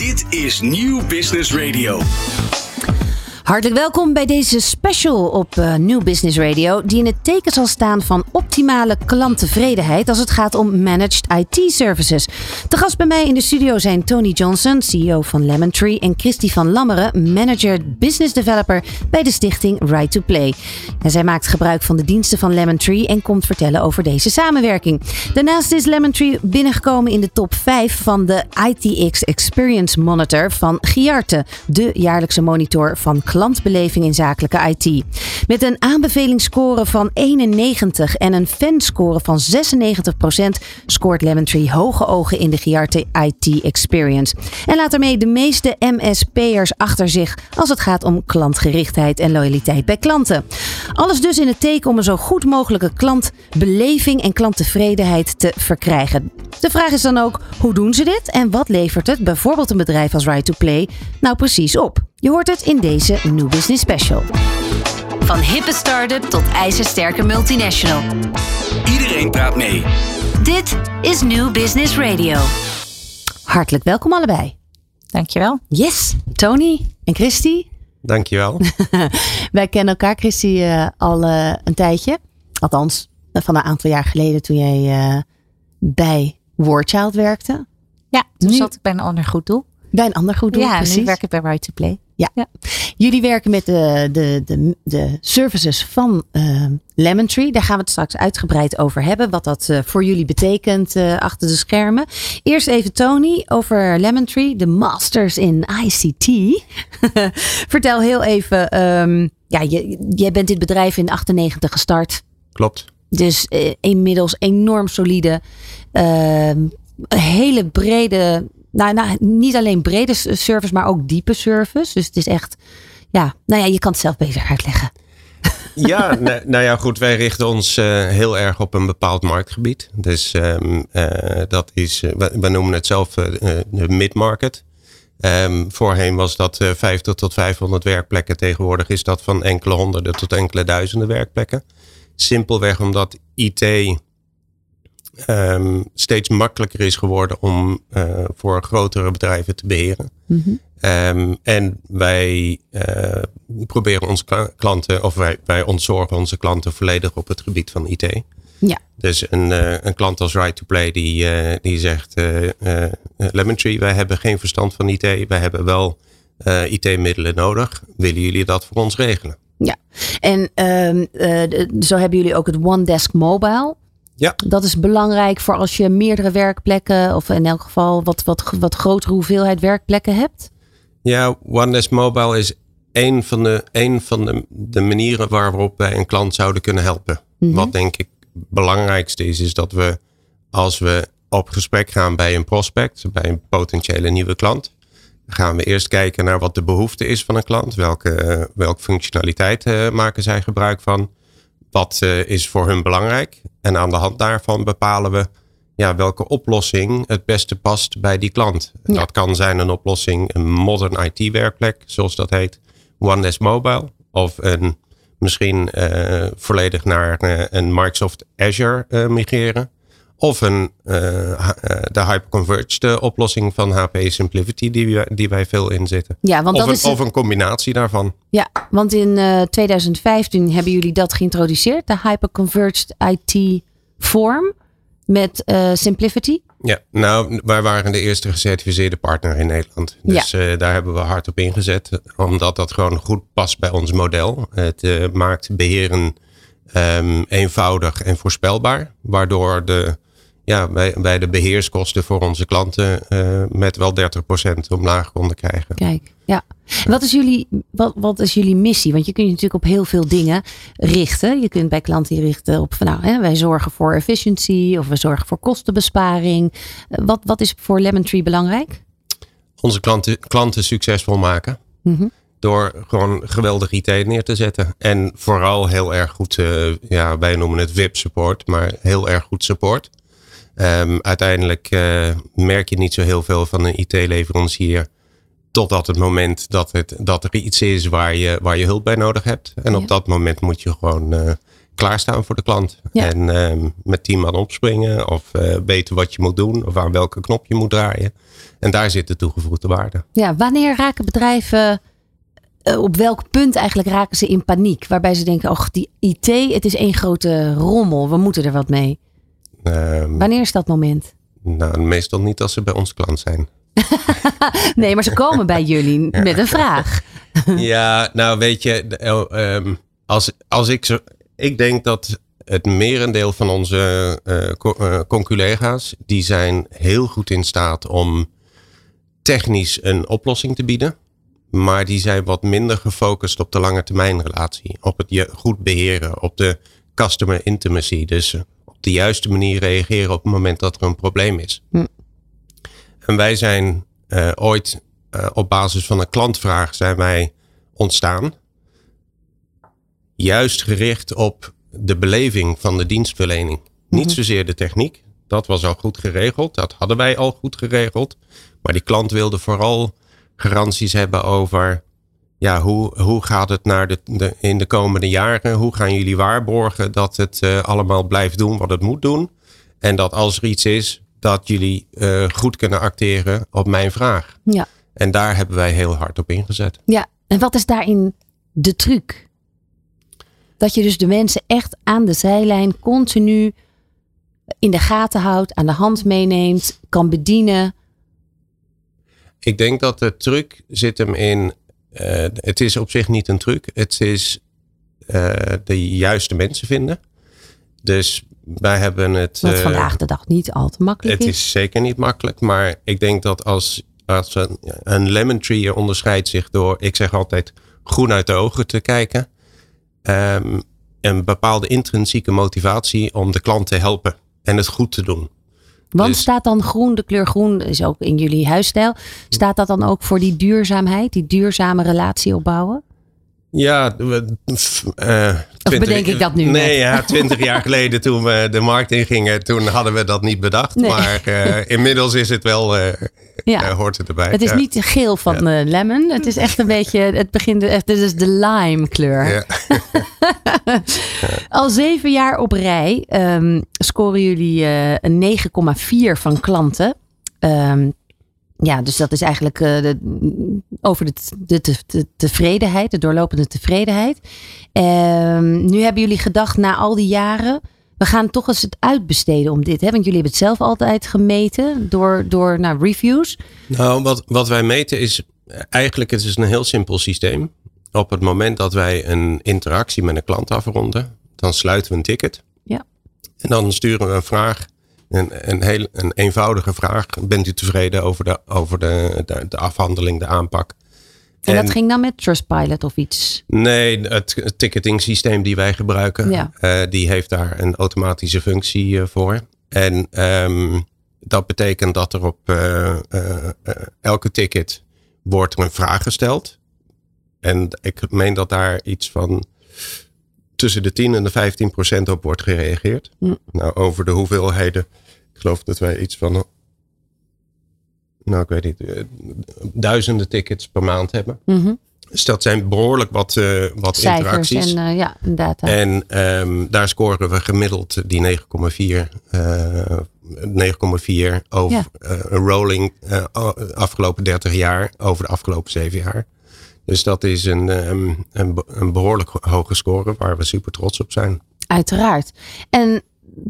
Dit is Nieuw Business Radio. Hartelijk welkom bij deze special op uh, New Business Radio, die in het teken zal staan van optimale klanttevredenheid als het gaat om managed IT services. Te gast bij mij in de studio zijn Tony Johnson, CEO van Lemon Tree, en Christy van Lammeren, manager business developer bij de stichting Right to Play. En zij maakt gebruik van de diensten van Lemon Tree en komt vertellen over deze samenwerking. Daarnaast is Lemon Tree binnengekomen in de top 5 van de ITX Experience Monitor van Giarte, de jaarlijkse monitor van klanten klantbeleving in zakelijke IT. Met een aanbevelingsscore van 91 en een fanscore van 96% scoort Lemon Tree hoge ogen in de Giarte IT Experience. En laat ermee de meeste MSP'ers achter zich als het gaat om klantgerichtheid en loyaliteit bij klanten. Alles dus in het teken om een zo goed mogelijke klantbeleving en klanttevredenheid te verkrijgen. De vraag is dan ook, hoe doen ze dit en wat levert het bijvoorbeeld een bedrijf als Right to Play nou precies op? Je hoort het in deze New Business Special. Van hippe start-up tot ijzersterke multinational. Iedereen praat mee. Dit is New Business Radio. Hartelijk welkom allebei. Dankjewel. Yes, Tony en Christy. Dankjewel. Wij kennen elkaar, Christy, uh, al uh, een tijdje. Althans, van een aantal jaar geleden toen jij uh, bij Warchild werkte. Ja, toen nu, zat ik bij een ander goed doel. Bij een ander goed doel, ja, precies. nu werk ik bij Right to Play. Ja. ja. Jullie werken met de, de, de, de services van uh, Lemon Tree. Daar gaan we het straks uitgebreid over hebben. Wat dat uh, voor jullie betekent uh, achter de schermen. Eerst even Tony over Lemon Tree. De Masters in ICT. Vertel heel even. Um, ja, je, jij bent dit bedrijf in 98 gestart. Klopt. Dus uh, inmiddels enorm solide. hele brede nou, nou, niet alleen brede service, maar ook diepe service. Dus het is echt, ja, nou ja, je kan het zelf beter uitleggen. Ja, nou, nou ja, goed. Wij richten ons uh, heel erg op een bepaald marktgebied. Dus um, uh, dat is, uh, we, noemen het zelf de mid-market. Um, voorheen was dat 50 tot 500 werkplekken. Tegenwoordig is dat van enkele honderden tot enkele duizenden werkplekken. Simpelweg omdat IT um, steeds makkelijker is geworden om uh, voor grotere bedrijven te beheren. Mm -hmm. um, en wij uh, proberen onze klanten, of wij, wij ontzorgen onze klanten volledig op het gebied van IT. Ja. Dus een, uh, een klant als Right to Play die, die zegt, Lemon Tree, wij hebben geen verstand van IT, wij hebben wel IT-middelen nodig. Willen jullie dat voor ons regelen? Ja, en um, zo hebben jullie ook het One Desk Mobile. Ja. Dat is belangrijk voor als je meerdere werkplekken, of in elk geval wat, wat, wat grotere hoeveelheid werkplekken hebt. Ja, OneDesk Mobile is een van de, een van de, de manieren waarop wij een klant zouden kunnen helpen. Mm -hmm. Wat denk ik het belangrijkste is, is dat we als we op gesprek gaan bij een prospect, bij een potentiële nieuwe klant, gaan we eerst kijken naar wat de behoefte is van een klant. Welke, welke functionaliteit uh, maken zij gebruik van? Wat uh, is voor hun belangrijk? En aan de hand daarvan bepalen we ja, welke oplossing het beste past bij die klant. Ja. Dat kan zijn een oplossing, een modern IT-werkplek, zoals dat heet, OneDesk Mobile. Of een, misschien uh, volledig naar uh, een Microsoft Azure migreren. Of een, de hyperconverged oplossing van HP Simplicity, die, we, die wij veel inzetten. Ja, want of, dat een, is of een combinatie daarvan. Ja, want in uh, 2015 hebben jullie dat geïntroduceerd, de hyperconverged IT vorm met uh, Simplicity. Ja, nou, wij waren de eerste gecertificeerde partner in Nederland. Dus ja. daar hebben we hard op ingezet, omdat dat gewoon goed past bij ons model. Het maakt beheren um, eenvoudig en voorspelbaar, waardoor de ja, wij, wij de beheerskosten voor onze klanten uh, met wel 30% omlaag konden krijgen. Kijk, ja. Wat is, jullie, wat, wat is jullie missie? Want je kunt je natuurlijk op heel veel dingen richten. Je kunt bij klanten richten op, nou, hè, wij zorgen voor efficiëntie of we zorgen voor kostenbesparing. Wat, wat is voor Lemon Tree belangrijk? Onze klanten, klanten succesvol maken. Mm -hmm. Door gewoon geweldig IT neer te zetten. En vooral heel erg goed, uh, ja, wij noemen het VIP support, maar heel erg goed support. Um, uiteindelijk uh, merk je niet zo heel veel van een IT-leverancier. Totdat het moment dat, het, dat er iets is waar je, waar je hulp bij nodig hebt. En op dat moment moet je gewoon uh, klaarstaan voor de klant. Ja. En um, met team aan opspringen. Of uh, weten wat je moet doen. Of aan welke knop je moet draaien. En daar zit de toegevoegde waarde. Ja, wanneer raken bedrijven, eh, op welk punt eigenlijk raken ze in paniek? Waarbij ze denken, oh die IT, het is één grote rommel, we moeten er wat mee. Ehm, Wanneer is dat moment? nou, meestal niet als ze bij ons klant zijn. Nee, maar ze komen bij jullie met een vraag. ja, nou weet je, eh, ehm, als, als ik zo. Ik denk dat het merendeel van onze eh, conculega's, die zijn heel goed in staat om technisch een oplossing te bieden. Maar die zijn wat minder gefocust op de lange termijn relatie. Op het je goed beheren, op de customer intimacy. Dus eh, de juiste manier reageren op het moment dat er een probleem is. Hm. En wij zijn eh, ooit eh, op basis van een klantvraag zijn wij ontstaan. Juist gericht op de beleving van de dienstverlening. Niet zozeer de techniek. Dat was al goed geregeld. Dat hadden wij al goed geregeld. Maar die klant wilde vooral garanties hebben over ja, hoe, hoe gaat het naar de, de, in de komende jaren? Hoe gaan jullie waarborgen dat het eh, allemaal blijft doen wat het moet doen? En dat als er iets is, dat jullie eh, goed kunnen acteren op mijn vraag. Ja. En daar hebben wij heel hard op ingezet. ja, en wat is daarin de truc? Dat je dus de mensen echt aan de zijlijn continu in de gaten houdt, aan de hand meeneemt, kan bedienen. Ik denk dat de truc zit hem in. Eh, het is op zich niet een truc. Het is eh, de juiste mensen vinden. Dus wij hebben het. Wat eh, vandaag de dag niet al te makkelijk Het is. is zeker niet makkelijk, maar ik denk dat als, als een, een lemon tree onderscheidt zich door, ik zeg altijd, groen uit de ogen te kijken. Ehm, een bepaalde intrinsieke motivatie om de klant te helpen en het goed te doen. Want dus- staat dan groen, de kleur groen is ook in jullie huisstijl. Staat dat dan ook voor die duurzaamheid, die duurzame relatie opbouwen? Ja, we- bedenk ik dat nu Nee, ja, twintig jaar geleden toen we de markt ingingen, toen hadden we dat niet bedacht. Nee. Maar eh, inmiddels is het wel, eh, Ja. eh, hoort het erbij. Het is Ja. niet geel van eh, lemon. Het is echt een beetje, het begint, echt, dit is de lime kleur. Ja. Al zeven jaar op rij ehm, scoren jullie een 9,4 van klanten. Ehm, ja, dus dat is eigenlijk eh, de, over de, de, de, de tevredenheid, de doorlopende tevredenheid. Ehm, nu hebben jullie gedacht na al die jaren, we gaan toch eens het uitbesteden om dit. Hè? Want jullie hebben het zelf altijd gemeten door, door nou, reviews. Nou, wat, wat wij meten is eigenlijk het is een heel simpel systeem. Op het moment dat wij een interactie met een klant afronden, dan sluiten we een ticket. Ja. En dan sturen we een vraag, een, een, heel, een eenvoudige vraag. Bent u tevreden over de, over de, de, de afhandeling, de aanpak? En, En- dat ging dan met Trustpilot of iets. Nee, het ticketing systeem die wij gebruiken, Ja. eh, die heeft daar een automatische functie eh, voor. En ehm, dat betekent dat er op eh, elke ticket wordt er een vraag gesteld. En ik meen dat daar iets van tussen de 10 en de 15 procent op wordt gereageerd. Hm. Nou, over de hoeveelheden, geloof dat wij iets van, nou ik weet niet, eh, duizenden tickets per maand hebben. Mhm. Dus dat zijn behoorlijk wat, eh, wat Cijfers interacties. en eh, ja, data. En ehm, daar scoren we gemiddeld die 9,4 eh 9,4 over Ja. een rolling afgelopen 30 jaar over de afgelopen 7 jaar. Dus dat is een, ehm, een, een behoorlijk hoge score waar we super trots op zijn. Uiteraard. En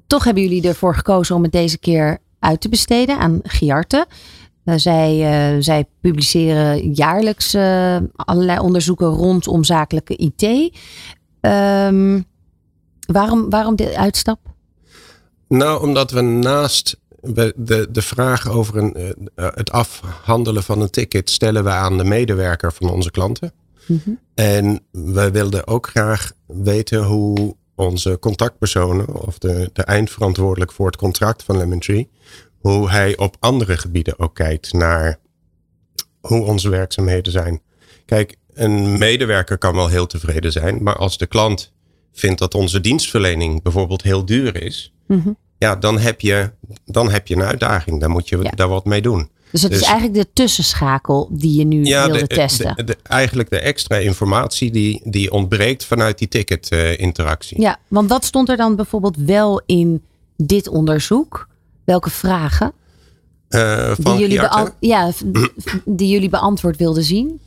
toch hebben jullie ervoor gekozen om het deze keer uit te besteden aan Giarte. Eh, zij, eh, zij publiceren jaarlijks eh, allerlei onderzoeken rondom zakelijke IT. Ehm, waarom, waarom de uitstap? Nou, omdat we naast de, de vraag over een, het afhandelen van een ticket stellen we aan de medewerker van onze klanten. Mhm. En wij wilden ook graag weten hoe onze contactpersonen of de, de eindverantwoordelijk voor het contract van Lemon Tree, hoe hij op andere gebieden ook kijkt naar hoe onze werkzaamheden zijn. Kijk, een medewerker kan wel heel tevreden zijn, maar als de klant vindt dat onze dienstverlening bijvoorbeeld heel duur is, Mhm. ja, dan heb je, dan heb je een uitdaging. Dan moet je Ja. daar wat mee doen. Dus het is Dus- eigenlijk de tussenschakel die je nu wilde de, testen. de- de- eigenlijk de extra informatie die, die ontbreekt vanuit die ticketinteractie. ja, want wat stond er dan bijvoorbeeld wel in dit onderzoek? Welke vragen? Uh, die, jullie ja, die jullie beantwoord wilden zien?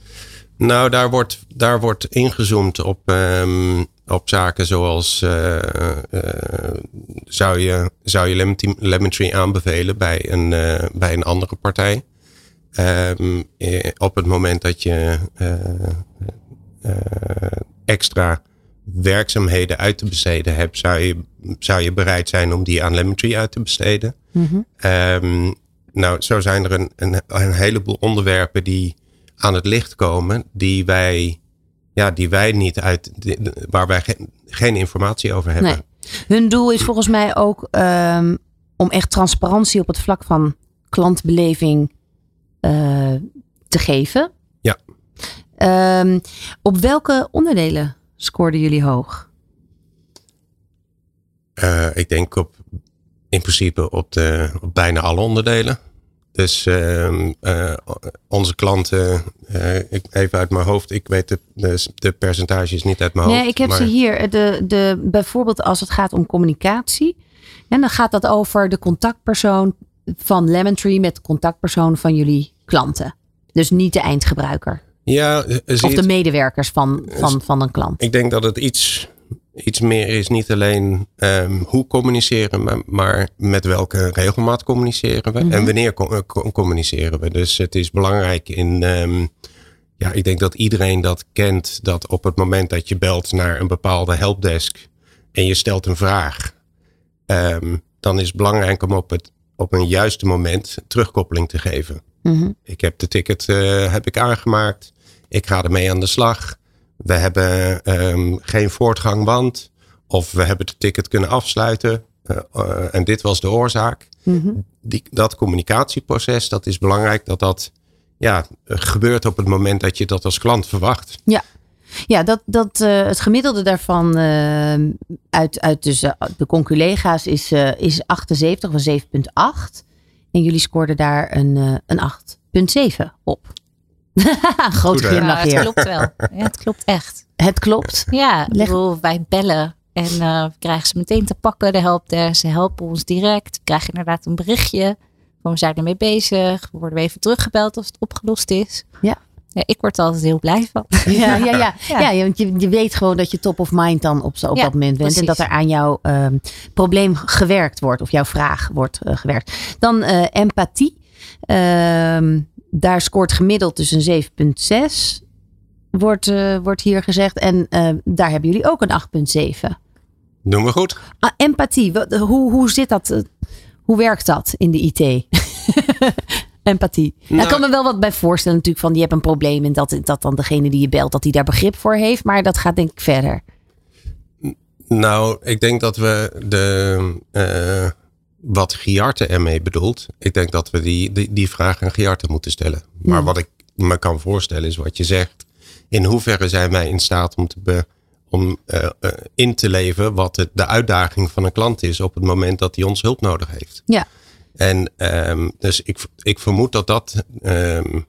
Nou, daar wordt, daar wordt ingezoomd op, um, op zaken zoals uh, uh, zou je, zou je lemon tree aanbevelen bij een, bij een andere partij? Um, op het moment dat je extra werkzaamheden uit te besteden hebt, zou je, zou je bereid zijn om die aan lemon tree uit te besteden? Mm -hmm. um, nou, zo zijn er een, een, een heleboel onderwerpen die aan het licht komen, die wij, ja, die wij niet uit, waar wij geen, geen informatie over hebben. Nee. Hun doel is volgens mij ook um, om echt transparantie op het vlak van klantbeleving uh, te geven. Ja. Um, op welke onderdelen scoorden jullie hoog? Uh, ik denk op in principe op, de, op bijna alle onderdelen. Dus uh, uh, onze klanten, uh, ik, even uit mijn hoofd, ik weet de, de, de, percentages niet uit mijn hoofd. Nee, ik heb ze hier. De, de, bijvoorbeeld als het gaat om communicatie. En dan gaat dat over de contactpersoon van Lemon Tree met de contactpersoon van jullie klanten. Dus niet de eindgebruiker. Ja, of de medewerkers van, van, van een klant. Ik denk dat het iets iets meer is niet alleen um, hoe communiceren we, maar met welke regelmaat communiceren we en mhm. wanneer eh, communiceren we. Dus het is belangrijk in, um, ja, ik denk dat iedereen dat kent, dat op het moment dat je belt naar een bepaalde helpdesk en je stelt een vraag, um, dan is het belangrijk om op, het, op een juiste moment terugkoppeling te geven. Mhm. Ik heb de ticket uh, heb ik aangemaakt, ik ga ermee aan de slag. We hebben um, geen voortgang, want. Of we hebben het ticket kunnen afsluiten. Uh, uh, en dit was de oorzaak. Mm Die, dat communicatieproces, dat is belangrijk dat dat ja, gebeurt op het moment dat je dat als klant verwacht. Ja, ja, dat, dat, uh, het gemiddelde daarvan uit, uit dus, de conculega's is, is 78 of 7,8. En jullie scoorden daar een, een 8,7 op. Groot glimlach ja, Het klopt wel. Ja, het klopt echt. Het klopt. Ja, bedoel, wij bellen en uh, we krijgen ze meteen te pakken, de helpdesk. Ze helpen ons direct. We krijgen inderdaad een berichtje van we zijn ermee bezig. We worden even teruggebeld als het opgelost is. Ja. Ja, ik word er altijd heel blij van. Ja, ja, ja. ja. ja want je, je weet gewoon dat je top of mind dan op, op dat moment bent. Precies. En dat er aan jouw um, probleem gewerkt wordt. Of jouw vraag wordt uh, gewerkt. Dan uh, empathie. Um, daar scoort gemiddeld dus een 7,6. Wordt, uh, wordt hier gezegd. En uh, daar hebben jullie ook een 8,7. Doen we goed. Ah, empathie. Hoe, hoe zit dat? Eh, hoe werkt dat in de IT? Empathie. Nou, ik kan me wel wat bij voorstellen natuurlijk van je hebt een probleem en dat, dat dan degene die je belt dat die daar begrip voor heeft. Maar dat gaat denk ik verder. Nou, ik denk dat we de, uh, wat Giarte ermee bedoelt. Ik denk dat we die, die, die vraag aan Giarte moeten stellen. Maar wat ik me kan voorstellen is wat je zegt. In hoeverre zijn wij in staat om, te be, om uh, uh, in te leven wat de uitdaging van een klant is op het moment dat hij ons hulp nodig heeft. Ja. En um, dus ik, ik vermoed dat dat, um,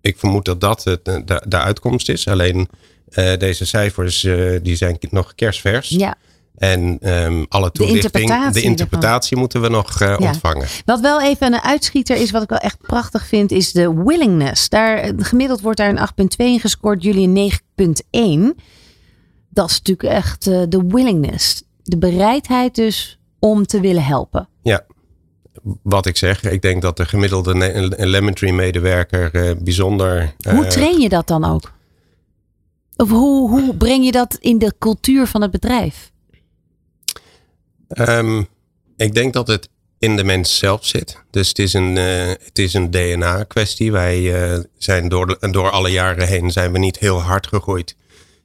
ik vermoed dat, dat het, de, de uitkomst is. Alleen uh, deze cijfers die zijn nog kerstvers. Ja. En um, alle toelichting, de interpretatie, de interpretatie moeten we nog uh, ja. ontvangen. Wat wel even een uitschieter is, wat ik wel echt prachtig vind, is de willingness. Daar, gemiddeld wordt daar een 8,2 in gescoord, jullie een 9,1. Dat is natuurlijk echt uh, de willingness. De bereidheid dus om te willen helpen. Ja, wat ik zeg, ik denk dat de gemiddelde Lemon Tree medewerker uh, bijzonder... Hoe train je dat dan ook? Of hoe, hoe breng je dat in de cultuur van het bedrijf? Um, ik denk dat het in de mens zelf zit. Dus het is een, uh, het is een DNA kwestie. Wij uh, zijn door, door alle jaren heen zijn we niet heel hard gegroeid.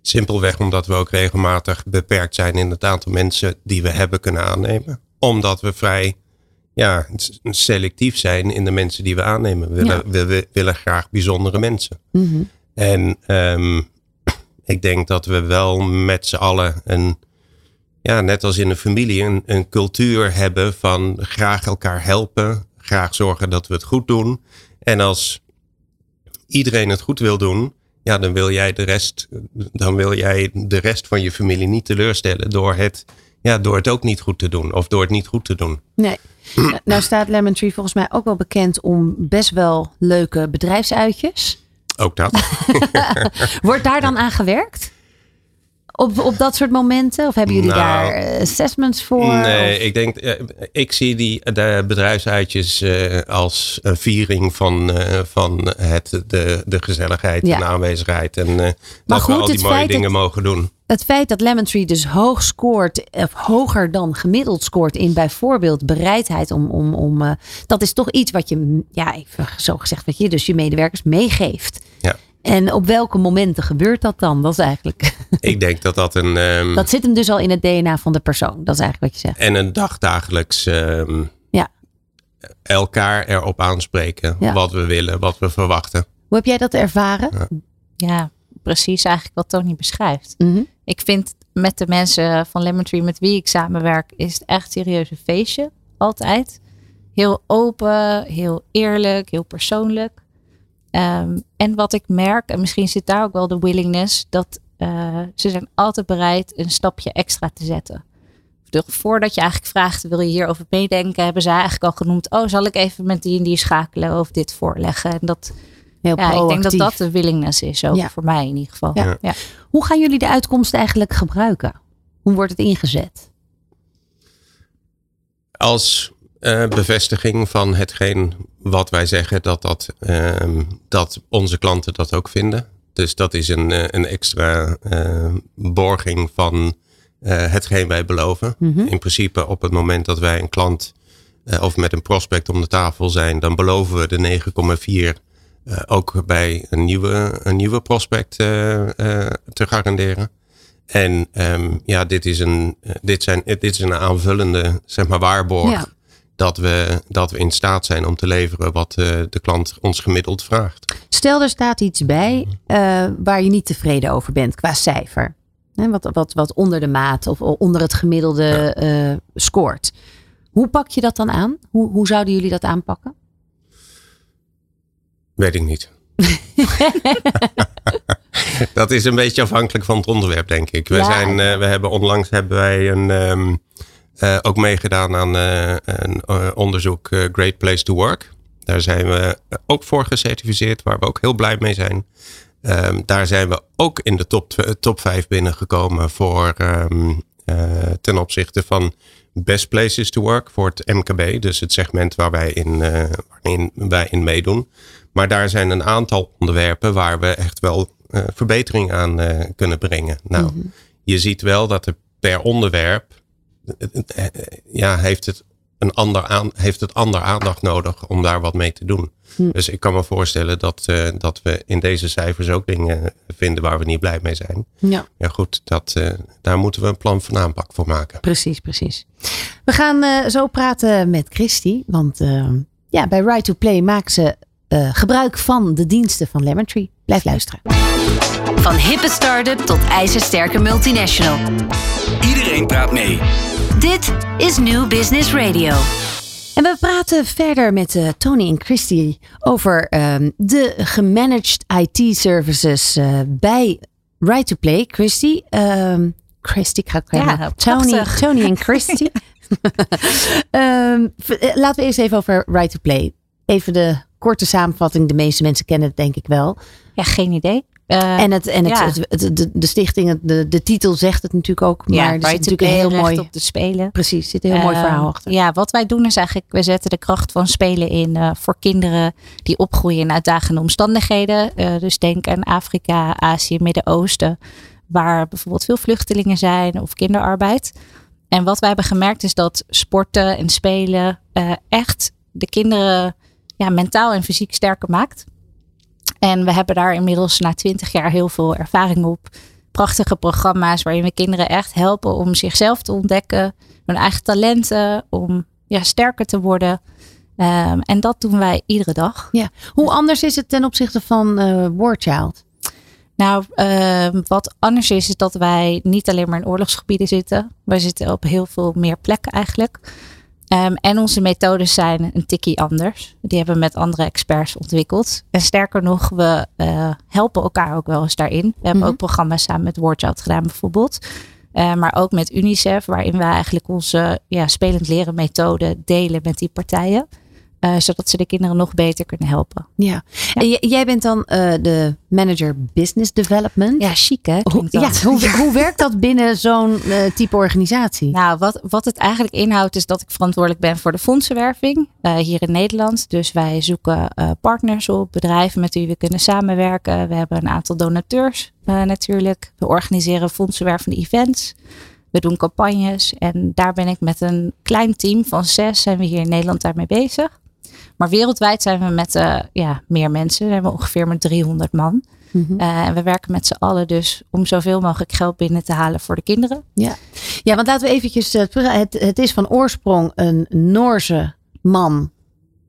Simpelweg omdat we ook regelmatig beperkt zijn in het aantal mensen die we hebben kunnen aannemen. Omdat we vrij ja, selectief zijn in de mensen die we aannemen. We willen, ja. we, we, willen graag bijzondere mensen. Mm -hmm. En um, ik denk dat we wel met z'n allen een ja, net als in een familie, een, een cultuur hebben van graag elkaar helpen, graag zorgen dat we het goed doen. En als iedereen het goed wil doen, ja, dan wil jij de rest, dan wil jij de rest van je familie niet teleurstellen door het, ja, door het ook niet goed te doen of door het niet goed te doen. Nee. Nou staat Lemon Tree volgens mij ook wel bekend om best wel leuke bedrijfsuitjes. Ook dat. Wordt daar dan aan gewerkt? Op, op dat soort momenten? Of hebben jullie Nou, daar eh, assessments voor? Nee, Of- ik denk, eh, ik zie die de bedrijfsuitjes eh, als een viering van, eh, van het, de, de gezelligheid Ja. en de aanwezigheid. En eh, dat goed, we al die mooie dat- dingen mogen doen. Het feit dat Lemon Tree dus hoog scoort, of hoger dan gemiddeld scoort in bijvoorbeeld bereidheid om, om, om eh, dat is toch iets wat je, ja, even zo gezegd, wat je dus je medewerkers meegeeft. Ja. En op welke momenten gebeurt dat dan? Dat is eigenlijk, Ik denk dat dat een, ehm, dat zit hem dus al in het DNA van de persoon. Dat is eigenlijk wat je zegt. en een dagdagelijks ehm, Ja. elkaar erop aanspreken. Ja. Wat we willen, wat we verwachten. Hoe heb jij dat ervaren? Ja, precies eigenlijk wat Tony beschrijft. Mhm. Ik vind met de mensen van Lemon Tree met wie ik samenwerk, is het echt serieus een feestje. Altijd. Heel open, heel eerlijk, heel persoonlijk. Ehm, en wat ik merk, en misschien zit daar ook wel de willingness, dat eh, ze zijn altijd bereid een stapje extra te zetten. Dus voordat je eigenlijk vraagt, wil je hierover meedenken, hebben zij eigenlijk al genoemd, oh, zal ik even met die en die schakelen of dit voorleggen. En dat, Heel ja, ik denk dat dat de willingness is, ook Ja. voor mij in ieder geval. Ja. ja. Hoe gaan jullie de uitkomst eigenlijk gebruiken? Hoe wordt het ingezet? als eh, bevestiging van hetgeen wat wij zeggen, dat, dat, ehm, dat onze klanten dat ook vinden. Dus dat is een, eh, een extra eh, borging van eh, hetgeen wij beloven. In principe op het moment dat wij een klant of met een prospect om de tafel zijn, dan beloven we de 9,4 eh, ook bij een nieuwe, een nieuwe prospect te garanderen. En ehm, ja, dit is, een, dit, zijn, dit is een aanvullende zeg maar, waarborg Ja. Dat, we, dat we in staat zijn om te leveren wat eh, de klant ons gemiddeld vraagt. Stel, er staat iets bij eh, waar je niet tevreden over bent qua cijfer. Hè, wat, wat, wat onder de maat of onder het gemiddelde eh, scoort. Hoe pak je dat dan aan? Hoe, hoe zouden jullie dat aanpakken? Weet ik niet. dat is een beetje afhankelijk van het onderwerp, denk ik. We, Ja. zijn, we hebben onlangs hebben wij een, ehm, eh, ook meegedaan aan eh, een eh, onderzoek Great Place to Work. Daar zijn we ook voor gecertificeerd, waar we ook heel blij mee zijn. Ehm, daar zijn we ook in de top, top 5 binnengekomen voor ehm, eh, ten opzichte van Best Places to Work voor het MKB. Dus het segment waar wij in, waarin wij in meedoen. Maar daar zijn een aantal onderwerpen waar we echt wel verbetering aan kunnen brengen. Nou, je ziet wel dat er per onderwerp ja, heeft het een ander aan, heeft het ander aandacht nodig om daar wat mee te doen. Dus ik kan me voorstellen dat, eh, dat we in deze cijfers ook dingen vinden waar we niet blij mee zijn. Ja, Ja goed, dat, eh, daar moeten we een plan van aanpak voor maken. precies, precies. We gaan eh, zo praten met Christy. Want eh, ja, bij Right to Play maken ze eh, gebruik van de diensten van Lemon Tree. Blijf luisteren. Van hippe start-up tot ijzersterke multinational. Iedereen praat mee. Dit is New Business Radio. En we praten verder met eh, Tony en Christy over ehm, de gemanaged IT-services eh, bij Right to Play. Christy, ehm, Christy, ik ga het Ja. Tony. Tony en Christy. Ehm, eh, laten we eerst even over Right to Play. Even de korte samenvatting. De meeste mensen kennen het denk ik wel. Ja, geen idee. Eh, En, het, en het, ja. het- het- de, de stichting, de, de titel zegt het natuurlijk ook. Maar ja, er zit natuurlijk een heel mooi... op de spelen. Precies, er zit een heel mooi Ehm, verhaal achter. Ja, wat wij doen is eigenlijk, we zetten de kracht van spelen in eh, voor kinderen die opgroeien in uitdagende omstandigheden. Eh, dus denk aan Afrika, Azië, Midden-Oosten, waar bijvoorbeeld veel vluchtelingen zijn of kinderarbeid. En wat wij hebben gemerkt is dat sporten en spelen eh, echt de kinderen ja, mentaal en fysiek sterker maakt. En we hebben daar inmiddels na twintig jaar heel veel ervaring op. Prachtige programma's waarin we kinderen echt helpen om zichzelf te ontdekken, hun eigen talenten, om ja, sterker te worden. Ehm, en dat doen wij iedere dag. Ja. Hoe anders is het ten opzichte van eh Warchild? Nou, ehm, wat anders is, is dat wij niet alleen maar in oorlogsgebieden zitten. Wij zitten op heel veel meer plekken eigenlijk. Ehm, en onze methodes zijn een tikkie anders. Die hebben we met andere experts ontwikkeld. En sterker nog, we eh, helpen elkaar ook wel eens daarin. We hebben Mhm. ook programma's samen met Wordchild gedaan bijvoorbeeld. maar ook met UNICEF, waarin we eigenlijk onze ja, spelend leren methode delen met die partijen. Uh, zodat ze de kinderen nog beter kunnen helpen. Ja. En jij bent dan uh, de manager business development. Ja, chic hè? Hoe, ja, hoe, hoe, werkt dat binnen zo'n uh, type organisatie? Nou, wat, wat het eigenlijk inhoudt is dat ik verantwoordelijk ben voor de fondsenwerving hier in Nederland. Dus wij zoeken partners op, bedrijven met wie we kunnen samenwerken. We hebben een aantal donateurs natuurlijk. We organiseren fondsenwervende events. We doen campagnes en daar ben ik met een klein team van zes zijn we hier in Nederland daarmee bezig. Maar wereldwijd zijn we met uh, ja, meer mensen. We hebben ongeveer met 300 man. Mhm. Eh, en we werken met z'n allen dus om zoveel mogelijk geld binnen te halen voor de kinderen. Ja, ja want laten we eventjes. Uh, het, het is van oorsprong een Noorse man.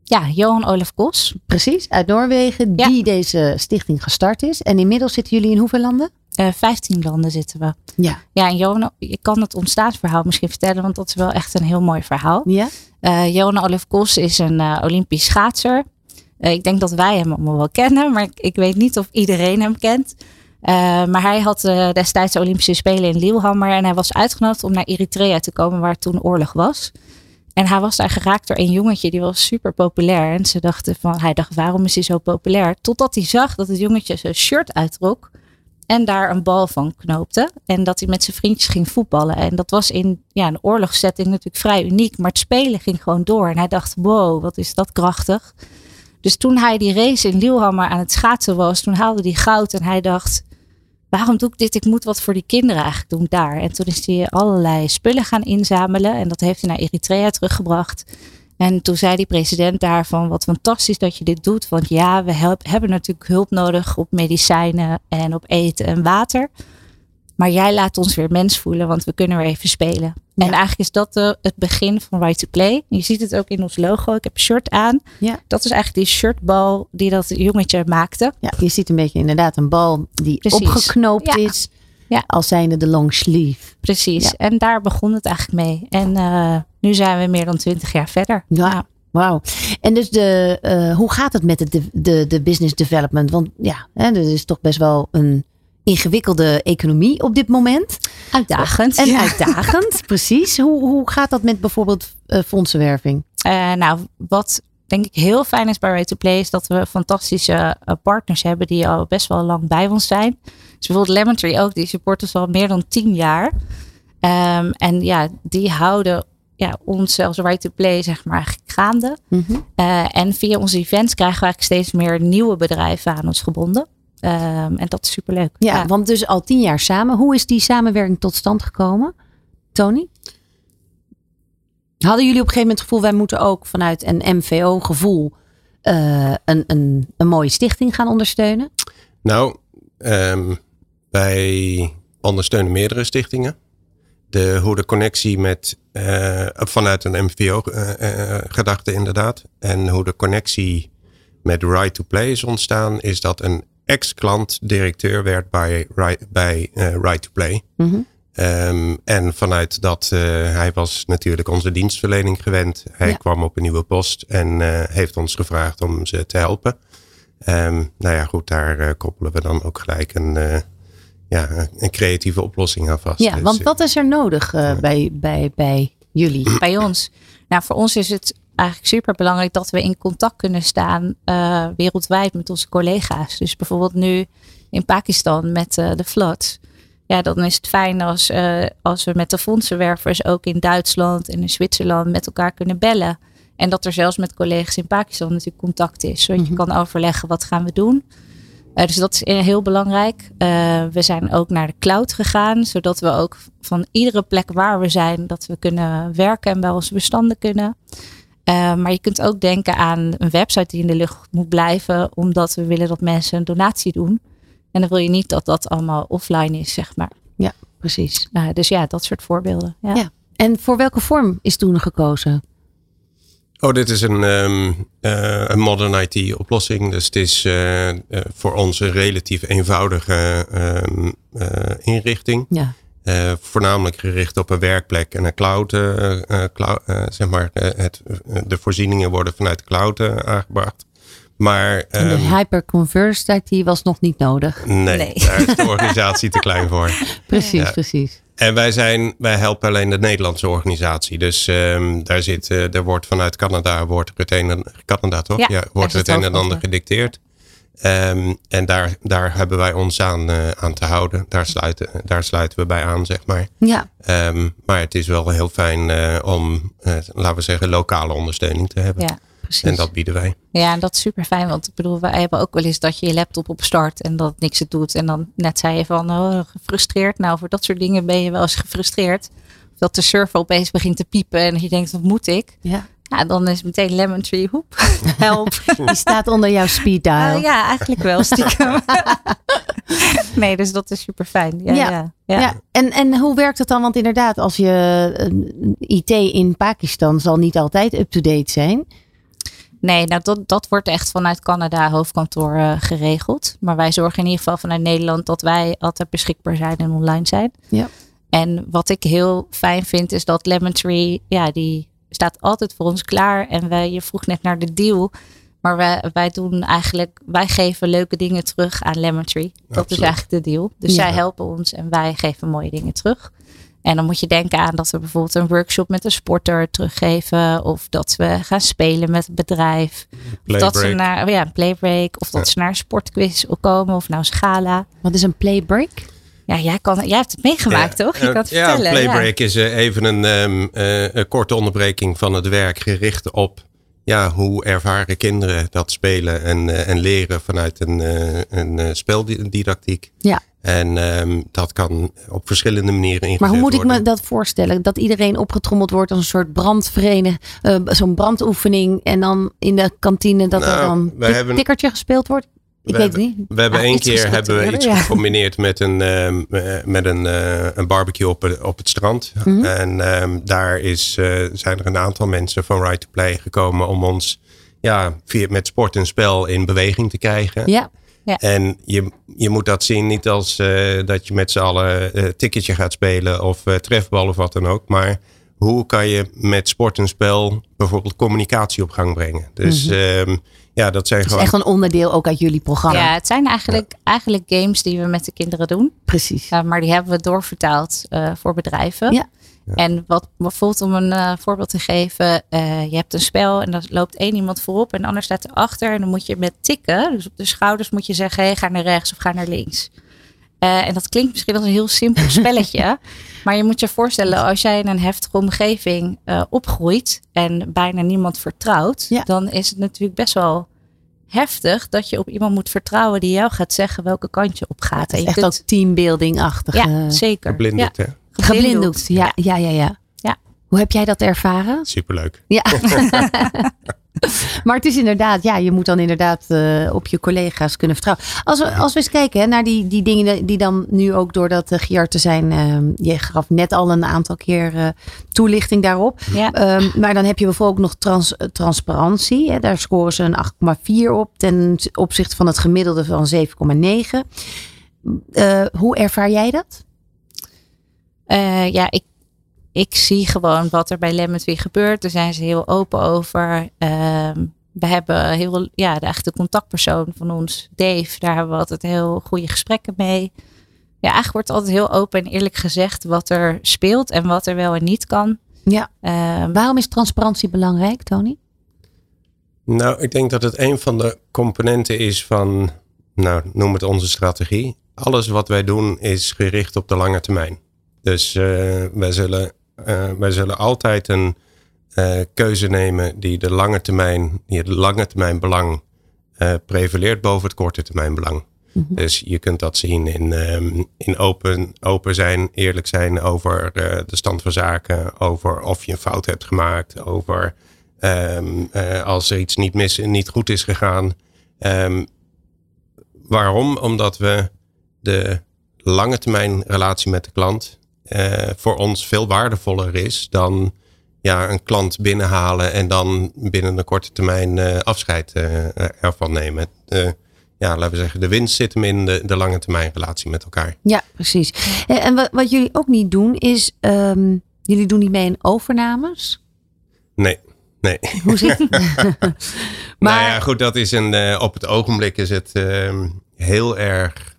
Ja, Johan Olaf Kos. Precies, uit Noorwegen, die deze stichting gestart is. En inmiddels zitten jullie in hoeveel landen? Uh, 15 landen zitten we. Ja. Ja, en Johan, ik kan het ontstaansverhaal misschien vertellen, want dat is wel echt een heel mooi verhaal. Ja. Uh, Johan Olaf Kos is een uh, Olympisch schaatser. Uh, ik denk dat wij hem allemaal wel kennen, maar ik, ik weet niet of iedereen hem kent. maar hij had destijds de Olympische Spelen in Lillehammer en hij was uitgenodigd om naar Eritrea te komen, waar toen oorlog was. En hij was daar geraakt door een jongetje die was super populair. En ze dachten van, hij dacht, waarom is hij zo populair? Totdat hij zag dat het jongetje zijn shirt uittrok en daar een bal van knoopte. En dat hij met zijn vriendjes ging voetballen. En dat was in ja, een oorlogssetting natuurlijk vrij uniek. Maar het spelen ging gewoon door. En hij dacht, wow, wat is dat krachtig. Dus toen hij die race in Lillehammer aan het schaatsen was, toen haalde hij goud. En hij dacht, waarom doe ik dit? Ik moet wat voor die kinderen eigenlijk doen daar. En toen is hij allerlei spullen gaan inzamelen. En dat heeft hij naar Eritrea teruggebracht. En toen zei die president daarvan, wat fantastisch dat je dit doet. Want ja, we hebben natuurlijk hulp nodig op medicijnen en op eten en water. Maar jij laat ons weer mens voelen, want we kunnen weer even spelen. En eigenlijk is dat de, het begin van Right to Play. Je ziet het ook in ons logo. Ik heb een shirt aan. Ja. Dat is eigenlijk die shirtbal die dat jongetje maakte. Ja, je ziet een beetje inderdaad een bal die Precies. opgeknoopt is. Ja. Als zijnde de long sleeve. Precies. En daar begon het eigenlijk mee. En uh, nu zijn we meer dan twintig jaar verder. Ja. Wauw. En dus de, uh, hoe gaat het met de, de, de business development? Want ja, hè, er is toch best wel een ingewikkelde economie op dit moment. Uitdagend. En uitdagend, precies. Hoe, hoe gaat dat met bijvoorbeeld uh, fondsenwerving? Uh, nou, wat denk ik heel fijn is bij Way to Play is dat we fantastische partners hebben die al best wel lang bij ons zijn. Dus bijvoorbeeld Lemon Tree ook, die supporten ons al meer dan tien jaar. Um, en ja, die houden ja, ons zelfs right to play zeg maar gaande. Mm -hmm. uh, en via onze events krijgen we eigenlijk steeds meer nieuwe bedrijven aan ons gebonden. Um, en dat is superleuk. Ja, ja, want dus al tien jaar samen. Hoe is die samenwerking tot stand gekomen? Tony? Hadden jullie op een gegeven moment het gevoel, wij moeten ook vanuit een MVO-gevoel uh, een, een, een mooie stichting gaan ondersteunen? Nou, um, wij ondersteunen meerdere stichtingen de, hoe de connectie met, uh, vanuit een MVO-gedachte uh, inderdaad. En hoe de connectie met Right to Play is ontstaan, is dat een ex-klant directeur werd bij, bij uh, Right to Play. Mm -hmm. um, en vanuit dat, hij was natuurlijk onze dienstverlening gewend. Hij ja. kwam op een nieuwe post en heeft ons gevraagd om ze te helpen. Um, nou ja, goed, daar koppelen we dan ook gelijk een ja, een creatieve oplossing aan vast. Ja, dus, want wat is er nodig uh, bij, bij, bij jullie? Bij ons? Nou, voor ons is het eigenlijk super belangrijk dat we in contact kunnen staan uh, wereldwijd met onze collega's. Dus bijvoorbeeld nu in Pakistan met uh, de floods. Ja, dan is het fijn als, als we met de fondsenwervers ook in Duitsland en in Zwitserland met elkaar kunnen bellen. En dat er zelfs met collega's in Pakistan natuurlijk contact is. Zodat mm -hmm. je kan overleggen wat gaan we doen. Uh, dus dat is heel belangrijk. Uh, we zijn ook naar de cloud gegaan, zodat we ook van iedere plek waar we zijn, dat we kunnen werken en bij onze bestanden kunnen. Uh, maar je kunt ook denken aan een website die in de lucht moet blijven, omdat we willen dat mensen een donatie doen. En dan wil je niet dat dat allemaal offline is, zeg maar. Ja, precies. dus ja, dat soort voorbeelden. Ja. ja. En voor welke vorm is toen gekozen? Oh, dit is een, um, uh, een modern IT oplossing. Dus het is uh, uh, voor ons een relatief eenvoudige um, inrichting. Ja. voornamelijk gericht op een werkplek en een cloud. cloud zeg maar, het, de voorzieningen worden vanuit de cloud aangebracht. Maar En de ehm, hyperconverse die was nog niet nodig. nee, Nee. daar is de organisatie te klein voor. Precies, Ja. precies. En wij, zijn, wij helpen alleen de Nederlandse organisatie. Dus ehm, daar, zit, eh, er wordt vanuit Canada, wordt het een en, Canada toch? Ja, wordt er het een en ander gedicteerd. Ehm, en daar, daar hebben wij ons aan, eh, aan te houden. Daar sluiten, daar sluiten we bij aan, zeg maar. Ja, Ehm, maar het is wel heel fijn eh, om, eh, laten we zeggen, lokale ondersteuning te hebben. Ja, precies. En dat bieden wij. Ja, en dat is super fijn. Want ik bedoel, wij hebben ook wel eens dat je je laptop op start en dat het niks het doet. En dan net zei je van oh, gefrustreerd. Nou, voor dat soort dingen ben je wel eens gefrustreerd. Of dat de server opeens begint te piepen en dat je denkt, wat moet ik? ja. Ja, dan is meteen Lemon Tree, hoep, help. Die staat onder jouw speed dial. Ah, ja, eigenlijk wel stiekem. nee, dus dat is super fijn. Ja, Ja. ja. ja. Ja. En, en hoe werkt het dan? Want inderdaad, als je een IT in Pakistan zal niet altijd up-to-date zijn. Nee, nou dat, dat wordt echt vanuit Canada hoofdkantoor eh, geregeld. Maar wij zorgen in ieder geval vanuit Nederland dat wij altijd beschikbaar zijn en online zijn. Ja. En wat ik heel fijn vind is dat Lemon Tree, ja, die staat altijd voor ons klaar. En wij, je vroeg net naar de deal. Maar wij, wij doen eigenlijk, wij geven leuke dingen terug aan Lemon Tree. Dat is eigenlijk de deal. Dus Ja. zij helpen ons en wij geven mooie dingen terug. En dan moet je denken aan dat we bijvoorbeeld een workshop met een sporter teruggeven. Of dat we gaan spelen met het bedrijf. Of dat ze naar ja, een playbreak. Of dat Ja. ze naar een sportquiz komen. Of nou een scala. Wat is een playbreak? Ja, jij, kan, jij hebt het meegemaakt, toch? Je kan het ja, vertellen. playbreak is eh, even een, ehm, eh, een korte onderbreking van het werk gericht op ja, hoe ervaren kinderen dat spelen en, eh, en leren vanuit een, eh, een speldidactiek. Ja. En ehm, dat kan op verschillende manieren ingezet Maar hoe moet ik worden. me dat voorstellen? Dat iedereen opgetrommeld wordt als een soort brandvereniging, eh, zo'n brandoefening. En dan in de kantine dat er Nou, dan hebben- tikkertje gespeeld wordt? Ik We weet het hebben- niet. We hebben Ja, één keer hebben we iets ja. gecombineerd met een, ehm, eh, met een, eh, een barbecue op, het- op het strand. Mhm. En ehm, daar is, zijn er een aantal mensen van Right to Play gekomen om ons ja, via, met sport en spel in beweging te krijgen. Ja, En je, je moet dat zien niet als eh, dat je met z'n allen eh ticketje gaat spelen of eh, trefbal of wat dan ook. Maar hoe kan je met sport en spel bijvoorbeeld communicatie op gang brengen? Dus ehm, ja, dat zijn het is gewoon echt een onderdeel ook uit jullie programma. Ja, het zijn eigenlijk, eigenlijk games die we met de kinderen doen. Precies. Ja, maar die hebben we doorvertaald eh, voor bedrijven. Ja. En wat bijvoorbeeld om een eh, voorbeeld te geven. eh, je hebt een spel en dan loopt één iemand voorop en de ander staat erachter. En dan moet je met tikken, dus op de schouders moet je zeggen. Hey, ga naar rechts of ga naar links. Eh, en dat klinkt misschien als een heel simpel spelletje. maar je moet je voorstellen, als jij in een heftige omgeving opgroeit en bijna niemand vertrouwt, Ja. dan is het natuurlijk best wel heftig dat je op iemand moet vertrouwen die jou gaat zeggen welke kant je op gaat. En je echt kunt- ook teambuilding-achtig. ja, zeker. hè? Geblinddoekt. Ja, ja, ja, ja. Ja. Hoe heb jij dat ervaren? Superleuk. Ja. maar het is inderdaad, ja, je moet dan inderdaad eh, op je collega's kunnen vertrouwen. Als we, als we eens kijken hè, naar die, die dingen die dan nu ook door dat uh, Giarte zijn. eh, je gaf net al een aantal keer eh, toelichting daarop. Ja. Ehm, maar dan heb je bijvoorbeeld ook nog trans, eh, transparantie. Hè. Daar scoren ze een 8,4 op ten opzichte van het gemiddelde van 7,9. Eh, hoe ervaar jij dat? Eh, ja, ik, ik zie gewoon wat er bij Lemon Tree gebeurt. Daar zijn ze heel open over. Ehm, we hebben heel, ja, de, de contactpersoon van ons, Dave, daar hebben we altijd heel goede gesprekken mee. Ja, eigenlijk wordt altijd heel open en eerlijk gezegd wat er speelt en wat er wel en niet kan. Ja. Ehm, Waarom is transparantie belangrijk, Tony? Nou, ik denk dat het een van de componenten is van, nou, noem het onze strategie. Alles wat wij doen is gericht op de lange termijn. Dus eh, wij, zullen, eh, wij zullen altijd een eh, keuze nemen die de lange termijn, die het lange termijn belang prevaleert boven het korte termijn belang. Dus je kunt dat zien in, ehm, in open, open zijn, eerlijk zijn over de stand van zaken, over of je een fout hebt gemaakt, over ehm, eh, als er iets niet, mis, niet goed is gegaan. Ehm, waarom? Omdat we de lange termijn relatie met de klant voor ons veel waardevoller is dan ja, een klant binnenhalen en dan binnen een korte termijn eh, afscheid eh, ervan nemen. Eh, ja, laten we zeggen, de winst zit hem in de, de lange termijn relatie met elkaar. Ja, precies. En, wat, wat jullie ook niet doen is, ehm, jullie doen niet mee in overnames. Nee, Nee. Hoe zit het? maar nou ja, goed, dat is een, uh, op het ogenblik is het uh, heel erg,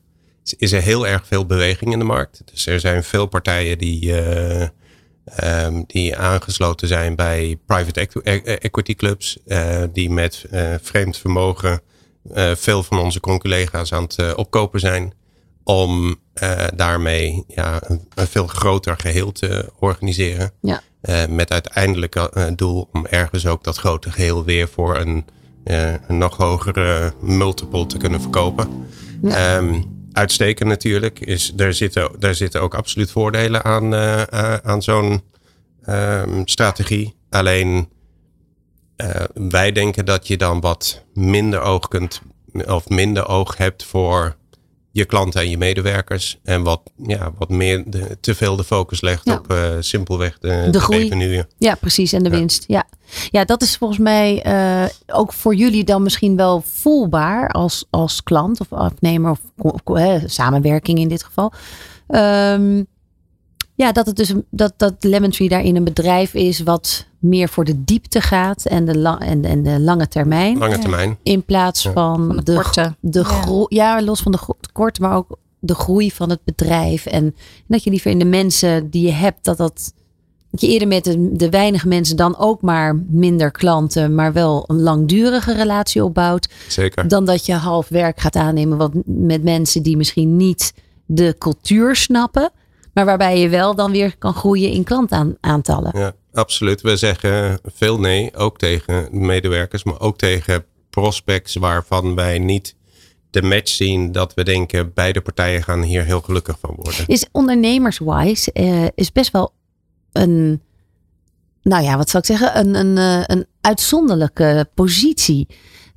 is er heel erg veel beweging in de markt. Dus er zijn veel partijen die, uh, um, die aangesloten zijn bij private e-, equity clubs, die met vreemd vermogen veel van onze collega's aan het opkopen zijn om daarmee ja, een, een, veel groter geheel te organiseren. Ja. Met uiteindelijk doel om ergens ook dat grote geheel weer voor een, een nog hogere multiple te kunnen verkopen. Ja. Um, uitstekend natuurlijk. Is, daar, zitten, daar zitten ook absoluut voordelen aan, aan zo'n um, strategie. Alleen wij denken dat je dan wat minder oog kunt of minder oog hebt voor je klanten en je medewerkers. En wat, ja, wat meer de, te veel de focus legt op uh, simpelweg de, de, groei. Ja, precies. En de winst. Ja. ja, dat is volgens mij uh, ook voor jullie dan misschien wel voelbaar als, als klant of afnemer of, of samenwerking in dit geval. Um, ja, dat het dus dat, dat Lemon Tree daarin een bedrijf is wat meer voor de diepte gaat en de, lang, en, en de lange termijn. Lange termijn. In plaats van, van de, korte. De ja. ja, los van de korte, maar ook de groei van het bedrijf. En dat je liever in de mensen die je hebt, dat dat. Dat je eerder met de, de weinige mensen dan ook maar minder klanten, maar wel een langdurige relatie opbouwt. Zeker. Dan dat je half werk gaat aannemen wat, met mensen die misschien niet de cultuur snappen. Maar waarbij je wel dan weer kan groeien in klantaantallen. Ja, absoluut. We zeggen veel nee, ook tegen medewerkers, maar ook tegen prospects waarvan wij niet de match zien dat we denken beide partijen gaan hier heel gelukkig van worden. Is ondernemerswise uh, is best wel een, nou ja, wat zou ik zeggen, een, een, eh, een uitzonderlijke positie.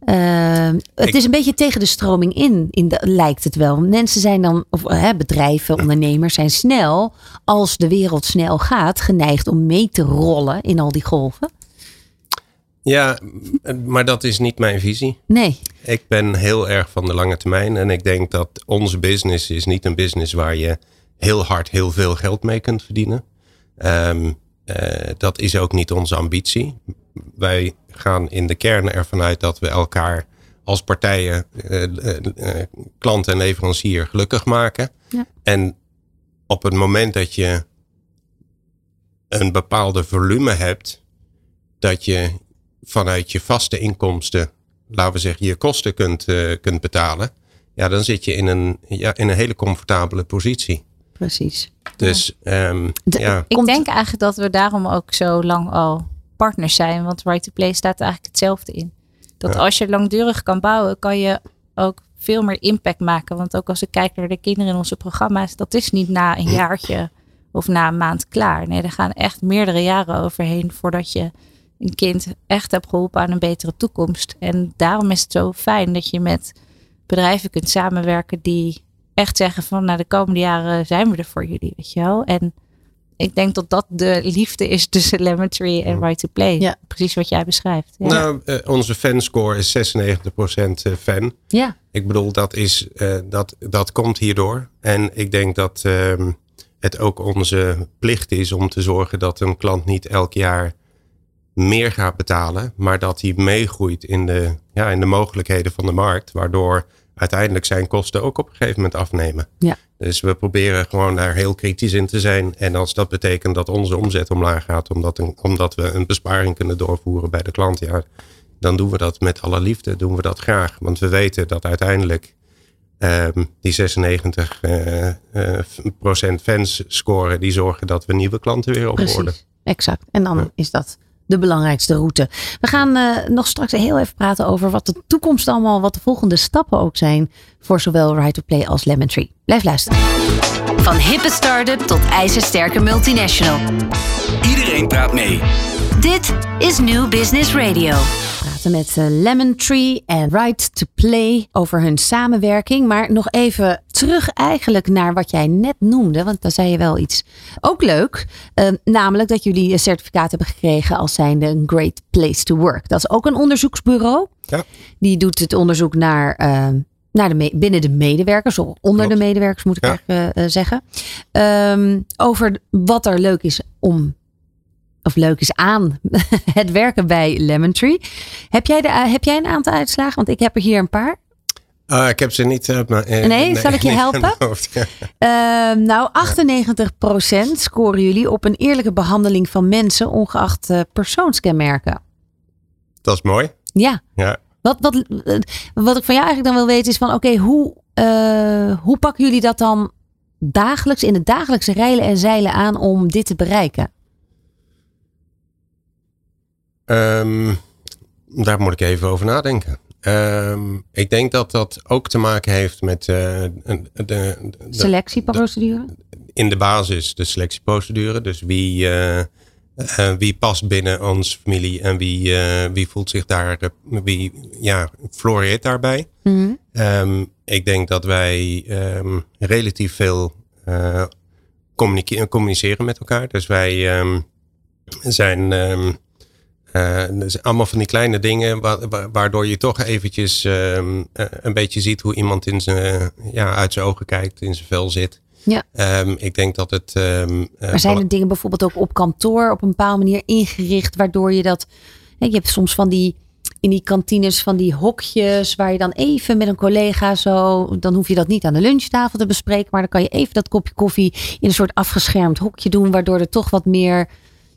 Uh, het is een beetje tegen de stroming in, in de, lijkt het wel. Mensen zijn dan, of hè, bedrijven, ondernemers zijn snel, als de wereld snel gaat, geneigd om mee te rollen in al die golven. Ja, maar dat is niet mijn visie. Nee. Ik ben heel erg van de lange termijn en ik denk dat onze business is niet een business waar je heel hard heel veel geld mee kunt verdienen. Um, uh, dat is ook niet onze ambitie. Wij gaan in de kern ervan uit dat we elkaar als partijen, uh, klant en leverancier, gelukkig maken. Ja. En op het moment dat je een bepaalde volume hebt, dat je vanuit je vaste inkomsten, laten we zeggen, je kosten kunt, kunt betalen. Ja, dan zit je in een, ja, in een hele comfortabele positie. Precies. Dus ja. Um, ja. Ik denk eigenlijk dat we daarom ook zo lang al partners zijn. Want Right to Play staat eigenlijk hetzelfde in. Dat als je langdurig kan bouwen, kan je ook veel meer impact maken. Want ook als ik kijk naar de kinderen in onze programma's, dat is niet na een jaartje of na een maand klaar. Nee, er gaan echt meerdere jaren overheen voordat je een kind echt hebt geholpen aan een betere toekomst. En daarom is het zo fijn dat je met bedrijven kunt samenwerken die echt zeggen van nou de komende jaren zijn we er voor jullie, weet je wel. En ik denk dat dat de liefde is tussen Lemon Tree en Right to Play. Ja. Precies wat jij beschrijft. Ja. Nou, uh, onze fanscore is 96% eh, fan. Ja. Ik bedoel, dat, is, uh, dat, dat komt hierdoor. En ik denk dat uh, het ook onze plicht is om te zorgen dat een klant niet elk jaar meer gaat betalen, maar dat hij meegroeit in de, ja, in de mogelijkheden van de markt, waardoor uiteindelijk zijn kosten ook op een gegeven moment afnemen. Ja. Dus we proberen gewoon daar heel kritisch in te zijn. En als dat betekent dat onze omzet omlaag gaat, omdat, een, omdat we een besparing kunnen doorvoeren bij de klant, ja, dan doen we dat met alle liefde, doen we dat graag. Want we weten dat uiteindelijk um, die 96 uh, uh, procent fans scoren, die zorgen dat we nieuwe klanten weer opborden. Exact. En dan ja. is dat de belangrijkste route. We gaan uh, nog straks heel even praten over wat de toekomst allemaal, wat de volgende stappen ook zijn voor zowel Right to Play als Lemon Tree. Blijf luisteren. Van hippe start-up tot ijzersterke multinational. Iedereen praat mee. Dit is New Business Radio met uh, Lemon Tree en Right to Play over hun samenwerking. Maar nog even terug eigenlijk naar wat jij net noemde. Want daar zei je wel iets ook leuk. Uh, namelijk dat jullie een certificaat hebben gekregen als zijnde een Great Place to Work. Dat is ook een onderzoeksbureau. Ja. Die doet het onderzoek naar... Uh, naar de binnen de medewerkers, of onder Klopt. de medewerkers moet ik ja. eigenlijk zeggen. Um, over wat er leuk is om of leuk is aan het werken bij Lemon Tree. Heb jij, de, heb jij een aantal uitslagen? Want ik heb er hier een paar. Uh, ik heb ze niet. Uh, maar, uh, nee, zal ik je helpen? Hoofd, ja. Ehm, nou, 98% scoren jullie op een eerlijke behandeling van mensen, ongeacht persoonskenmerken. Dat is mooi. Ja. ja. Wat, wat, wat ik van jou eigenlijk dan wil weten is van oké, hoe, hoe pakken jullie dat dan dagelijks in het dagelijkse rijlen en zeilen aan om dit te bereiken? Um, daar moet ik even over nadenken. Um, ik denk dat dat ook te maken heeft met uh, de, de, selectieprocedure. in de basis de selectieprocedure. Dus wie, uh, uh, wie past binnen onze familie en wie, wie voelt zich daar, wie ja, floreert daarbij. Mm -hmm. um, ik denk dat wij um, relatief veel communiceren met elkaar. Dus wij zijn dus allemaal van die kleine dingen waardoor je toch eventjes uh, een beetje ziet hoe iemand in zijn, ja, uit zijn ogen kijkt, in zijn vel zit. Ja. Um, ik denk dat het. Um, maar zijn er dingen bijvoorbeeld ook op kantoor op een bepaalde manier ingericht, waardoor je dat. Je hebt soms van die. In die kantines van die hokjes waar je dan even met een collega zo. Dan hoef je dat niet aan de lunchtafel te bespreken. Maar dan kan je even dat kopje koffie in een soort afgeschermd hokje doen. Waardoor er toch wat meer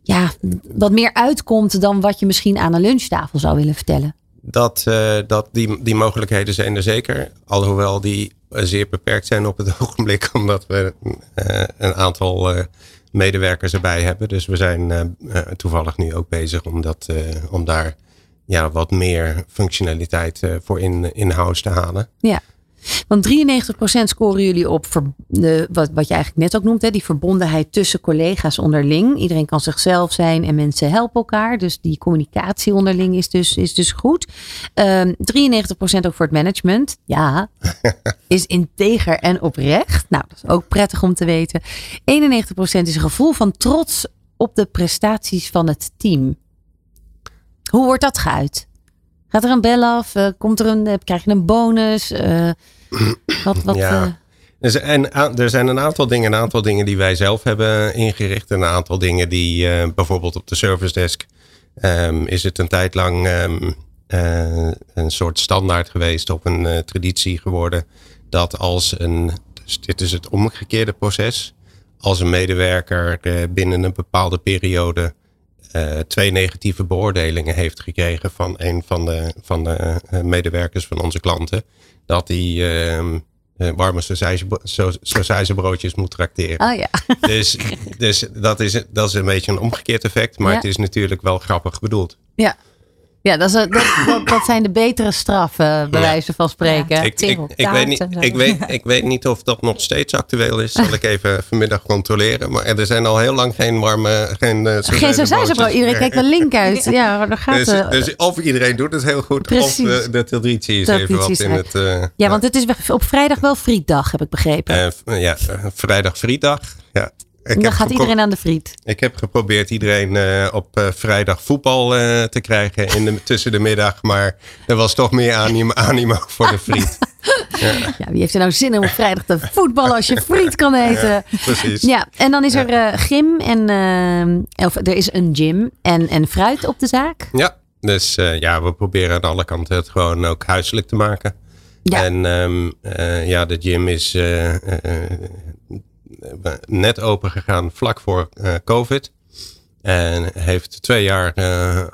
ja, wat meer uitkomt dan wat je misschien aan een lunchtafel zou willen vertellen. Dat, uh, dat die, die mogelijkheden zijn er zeker. Alhoewel die zeer beperkt zijn op het ogenblik, omdat we uh, een aantal uh, medewerkers erbij hebben. Dus we zijn toevallig nu ook bezig om, dat, om daar ja, wat meer functionaliteit voor in, in house te halen. Ja. Want 93% scoren jullie op de, wat, wat je eigenlijk net ook noemt, hè, die verbondenheid tussen collega's onderling. Iedereen kan zichzelf zijn en mensen helpen elkaar. Dus die communicatie onderling is dus, is dus goed. Um, 93% ook voor het management. Ja, is integer en oprecht. Nou, dat is ook prettig om te weten. 91% is een gevoel van trots op de prestaties van het team. Hoe wordt dat geuit? Gaat er een bel af? Uh, komt er een, uh, krijg je een bonus? Uh, wat, wat, ja. Er zijn, er zijn een aantal dingen, een aantal dingen die wij zelf hebben ingericht. En een aantal dingen die bijvoorbeeld op de service desk um, is het een tijd lang um, een soort standaard geweest op een traditie geworden. Dat als een, dus dit is het omgekeerde proces. Als een medewerker binnen een bepaalde periode uh, twee negatieve beoordelingen heeft gekregen van een van de, van de uh, medewerkers van onze klanten. Dat die uh, warme sausijzenbroodjes moet tracteren. Oh ja. Dus, dus dat, is, dat is een beetje een omgekeerd effect. Maar ja. het is natuurlijk wel grappig bedoeld. Ja. Ja, dat, is, dat, dat, dat, zijn de betere straffen, bij wijze van spreken. Ja, ik, ik, ik, weet niet, ik, weet, ik weet niet of dat nog steeds actueel is. Zal ik even vanmiddag controleren. Maar er zijn al heel lang geen warme... Geen, uh, geen sausijzenbrood. Iedereen kijkt de link uit. Ja, daar gaat dus, dus of iedereen doet het heel goed. Precies. Of uh, de traditie is even wat in het... Uh, ja, want het is op vrijdag wel frietdag, heb ik begrepen. ja, vrijdag frietdag. Ja. Ik dan gaat iedereen aan de friet. Ik heb geprobeerd iedereen uh, op uh, vrijdag voetbal uh, te krijgen in de, tussen de middag. Maar er was toch meer animo, animo voor de friet. ja. ja. wie heeft er nou zin om op vrijdag te voetballen als je friet kan eten? Ja, precies. Ja, en dan is er gym en of er is een gym en, en fruit op de zaak. Ja, dus ja, we proberen aan alle kanten het gewoon ook huiselijk te maken. Ja. En um, ja, de gym is net open gegaan vlak voor uh, COVID. En heeft twee jaar uh,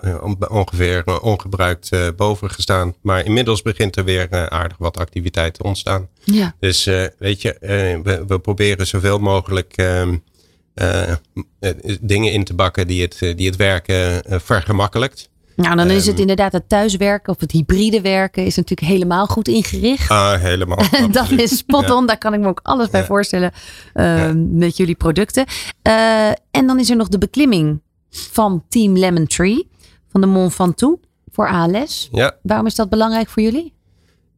ongeveer ongebruikt uh, boven gestaan. Maar inmiddels begint er weer aardig wat activiteit te ontstaan. Ja. Dus weet je, we, we, proberen zoveel mogelijk ehm, dingen in te bakken die het, die het werken vergemakkelijkt. Nou, dan is het ehm, inderdaad het thuiswerken of het hybride werken is natuurlijk helemaal goed ingericht. Ah, helemaal. dat is spot on, daar kan ik me ook alles bij voorstellen uh, met jullie producten. Uh, en dan is er nog de beklimming van Team Lemon Tree van de Mont Ventoux voor ALS. Ja. Waarom is dat belangrijk voor jullie?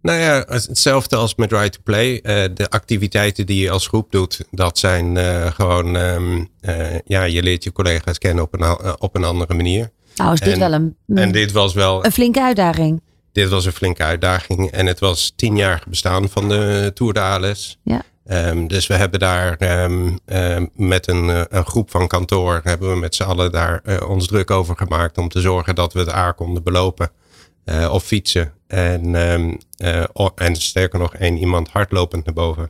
Nou ja, hetzelfde als met Right to Play. Uh, de activiteiten die je als groep doet, dat zijn uh, gewoon, um, uh, ja, je leert je collega's kennen op een, op een andere manier. Nou, is dit en, wel een, en dit was wel een flinke uitdaging. Dit was een flinke uitdaging. En het was tien jaar bestaan van de Tour de ALS. Ja. Ehm, dus we hebben daar ehm, ehm, met een, eh, een, groep van kantoor, hebben we met z'n allen daar uh, ons druk over gemaakt om te zorgen dat we het A konden belopen uh, of fietsen. En, en sterker nog, één iemand hardlopend naar boven.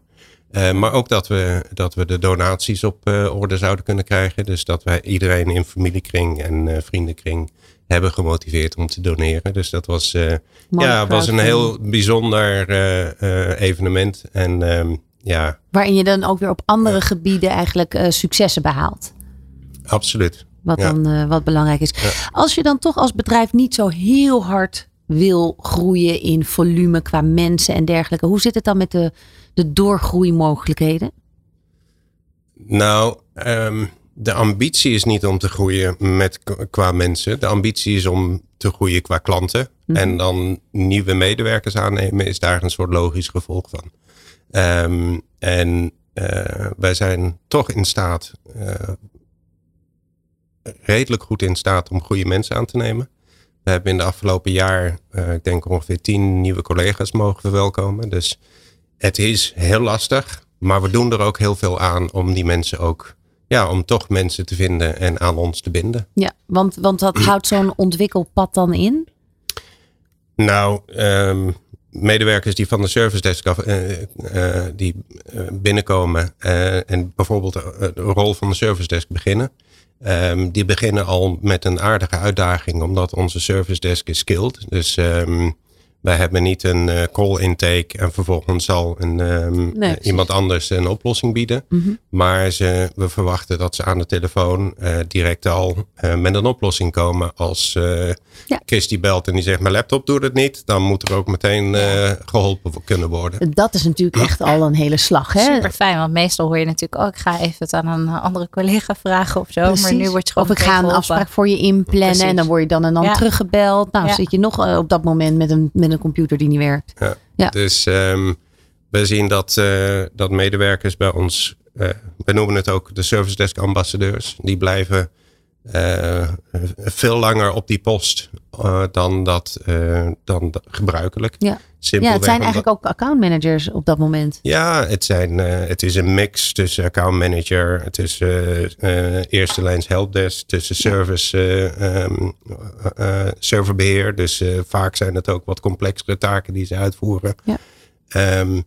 Maar ook dat we, dat we de donaties op orde zouden kunnen krijgen. Dus dat wij iedereen in familiekring en vriendenkring hebben gemotiveerd om te doneren. Dus dat was, ja, was een heel bijzonder evenement. En ja. Waarin je dan ook weer op andere gebieden eigenlijk successen behaalt. Absoluut. Wat dan wat belangrijk is. Als je dan toch als bedrijf niet zo heel hard wil groeien in volume qua mensen en dergelijke. Hoe zit het dan met de, de doorgroeimogelijkheden? Nou, um, de ambitie is niet om te groeien met, qua mensen. De ambitie is om te groeien qua klanten. Mhm. En dan nieuwe medewerkers aannemen is daar een soort logisch gevolg van. Um, en uh, wij zijn toch in staat, uh, redelijk goed in staat om goede mensen aan te nemen. We hebben in de afgelopen jaar, uh, ik denk ongeveer tien nieuwe collega's mogen verwelkomen. Dus het is heel lastig, maar we doen er ook heel veel aan om die mensen ook, ja, om toch mensen te vinden en aan ons te binden. Ja, want, want wat houdt zo'n ontwikkelpad dan in? Nou, um, medewerkers die van de service desk af, uh, uh, die uh, binnenkomen en bijvoorbeeld de rol van de service desk beginnen. Um, die beginnen al met een aardige uitdaging, omdat onze service desk is skilled. Dus um, wij hebben niet een uh, call intake en vervolgens zal een, um, nee, iemand anders een oplossing bieden. Mm -hmm. Maar ze, we verwachten dat ze aan de telefoon uh, direct al uh, met een oplossing komen. Als ja. Christy belt en die zegt mijn laptop doet het niet. Dan moet er ook meteen geholpen kunnen worden. Dat is natuurlijk echt al een hele slag. Hè? Super fijn, want meestal hoor je natuurlijk ook. Oh, ik ga even het aan een andere collega vragen of zo. Precies. Maar nu word je gewoon Of ik ga een afspraak voor je inplannen Precies. en dan word je dan en dan ja. teruggebeld. Nou zit je nog op dat moment met een, met een computer die niet werkt. Ja. ja. Dus um, we zien dat, uh, dat medewerkers bij ons, uh, we noemen het ook de service desk ambassadeurs, die blijven uh, veel langer op die post dan, dat, dan gebruikelijk. Ja. ja, het zijn eigenlijk ook account managers op dat moment. Ja, het, zijn, het is een mix tussen account manager, het is eerste lijns helpdesk, tussen service, um, serverbeheer. Dus vaak zijn het ook wat complexere taken die ze uitvoeren. Ja. Um,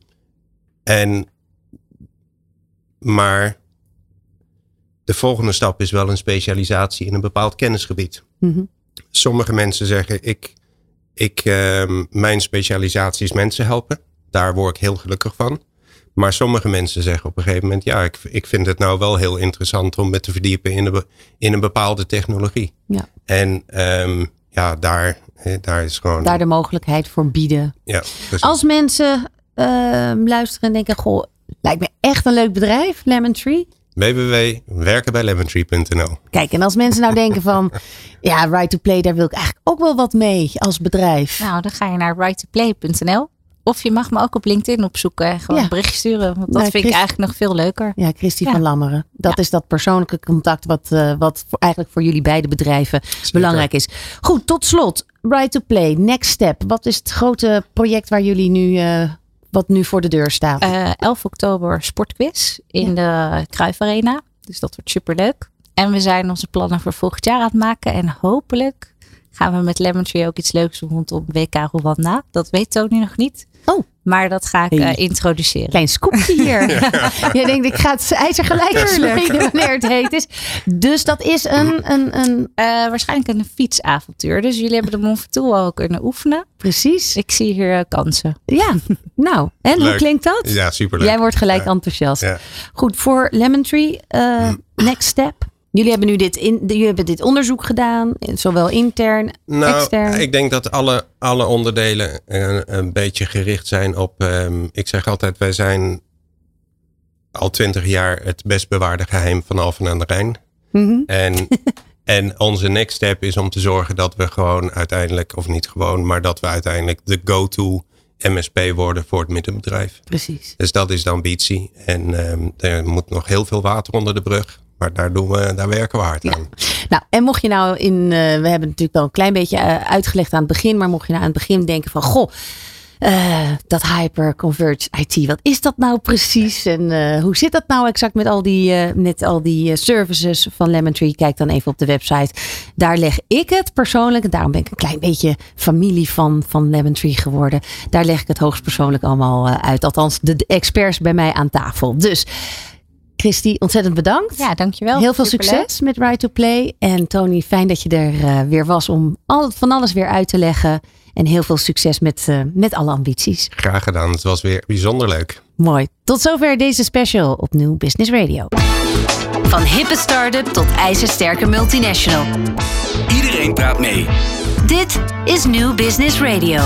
en, maar de volgende stap is wel een specialisatie in een bepaald kennisgebied. Mm -hmm. Sommige mensen zeggen, ik, ik, uh, mijn specialisatie is mensen helpen. Daar word ik heel gelukkig van. Maar sommige mensen zeggen op een gegeven moment, ja, ik, ik vind het nou wel heel interessant om me te verdiepen in een, in een bepaalde technologie. Ja. En um, ja, daar, daar is gewoon. Daar de mogelijkheid voor bieden. Ja, precies. Als mensen uh, luisteren en denken, goh, lijkt me echt een leuk bedrijf, Lemon Tree www.werkenbijlemontree.nl Kijk, en als mensen nou denken van, ja, Right to Play, daar wil ik eigenlijk ook wel wat mee als bedrijf. Nou, dan ga je naar righttoplay.nl. Of je mag me ook op LinkedIn opzoeken en gewoon ja. een berichtje sturen. Want dat nou, vind ik eigenlijk nog veel leuker. Ja, Christy ja. van Lammeren. Dat ja. is dat persoonlijke contact wat, uh, wat voor, eigenlijk voor jullie beide bedrijven Zeker. belangrijk is. Goed, tot slot. Right to Play, Next Step. Wat is het grote project waar jullie nu uh, wat nu voor de deur staat? Uh, eh, 11 oktober sportquiz in ja. de Kruif Arena. Dus dat wordt super leuk. En we zijn onze plannen voor volgend jaar aan het maken. En hopelijk gaan we met Lemon Tree ook iets leuks doen rondom WK Rwanda. Dat weet Tony nog niet. Oh. Maar dat ga ik uh, introduceren. Klein scoopje hier. Je denkt, ik ga het ijzer gelijk verspreiden wanneer het heet is. Dus dat is een... een, een... Uh, waarschijnlijk een fietsavontuur. Dus jullie hebben de Mont Ventoux al kunnen oefenen. Precies. Ik zie hier uh, kansen. Ja, nou. En Leuk. hoe klinkt dat? Ja, superleuk. Jij wordt gelijk ja. enthousiast. Ja. Goed, voor Lemon Tree, next step. Jullie hebben nu dit, in, jullie hebben dit onderzoek gedaan, zowel intern, nou, extern. Ik denk dat alle, alle onderdelen een, een beetje gericht zijn op. Um, ik zeg altijd, wij zijn al twintig jaar het best bewaarde geheim van Alphen aan de Rijn. Mm -hmm. En, en onze next step is om te zorgen dat we gewoon uiteindelijk, of niet gewoon, maar dat we uiteindelijk de go-to MSP worden voor het middenbedrijf. Precies. Dus dat is de ambitie. En um, er moet nog heel veel water onder de brug. Maar daar, doen we, daar werken we hard aan. Nou, en mocht je nou in, uh, we hebben natuurlijk al een klein beetje uh, uitgelegd aan het begin, maar mocht je nou aan het begin denken van, goh, Uh, dat hyperconverged IT, wat is dat nou precies? En hoe zit dat nou exact met al die, met al die services van Lemon Tree? Kijk dan even op de website. Daar leg ik het persoonlijk, en daarom ben ik een klein beetje familie van, van Lemon Tree geworden. Daar leg ik het hoogstpersoonlijk allemaal uit. Althans, de experts bij mij aan tafel. Dus Christy, ontzettend bedankt. Ja, dankjewel. Heel veel succes met Right to Play. En Tony, fijn dat je er weer was om al, van alles weer uit te leggen. En heel veel succes met, uh, met alle ambities. Graag gedaan. Het was weer bijzonder leuk. Mooi. Tot zover deze special op Nieuw Business Radio. Van hippe start-up tot ijzersterke multinational. Iedereen praat mee. Dit is New Business Radio.